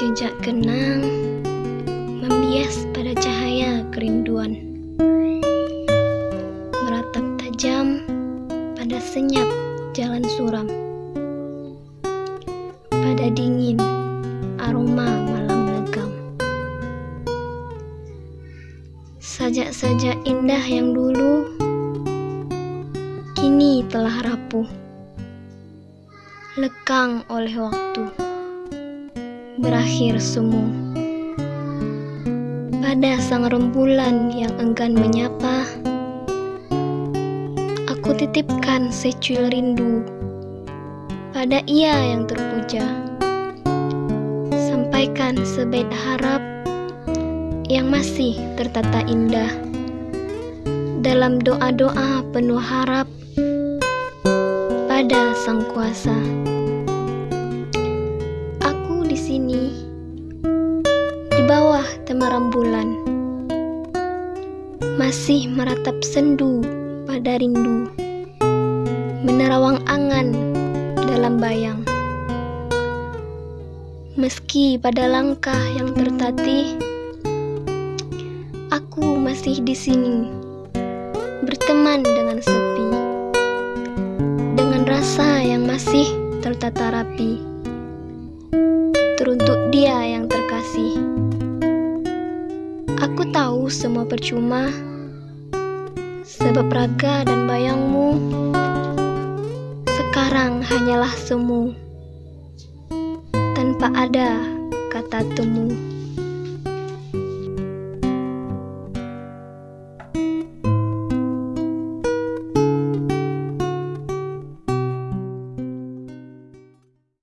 Jejak kenang membias pada cahaya kerinduan. Meratap tajam pada senyap jalan suram. Pada dingin aroma malam legam. Sajak-sajak indah yang dulu Kini telah rapuh Lekang oleh waktu berakhir semu. Pada sang rembulan yang enggan menyapa, aku titipkan secuil rindu pada ia yang terpuja. Sampaikan sebait harap yang masih tertata indah dalam doa-doa penuh harap pada Sang Kuasa di sini, di bawah temaram bulan, masih meratap sendu pada rindu, menerawang angan dalam bayang. Meski pada langkah yang tertatih, aku masih di sini, berteman dengan sepi, dengan rasa yang masih tertata rapi dia yang terkasih. Aku tahu semua percuma, sebab raga dan bayangmu sekarang hanyalah semu, tanpa ada kata temu.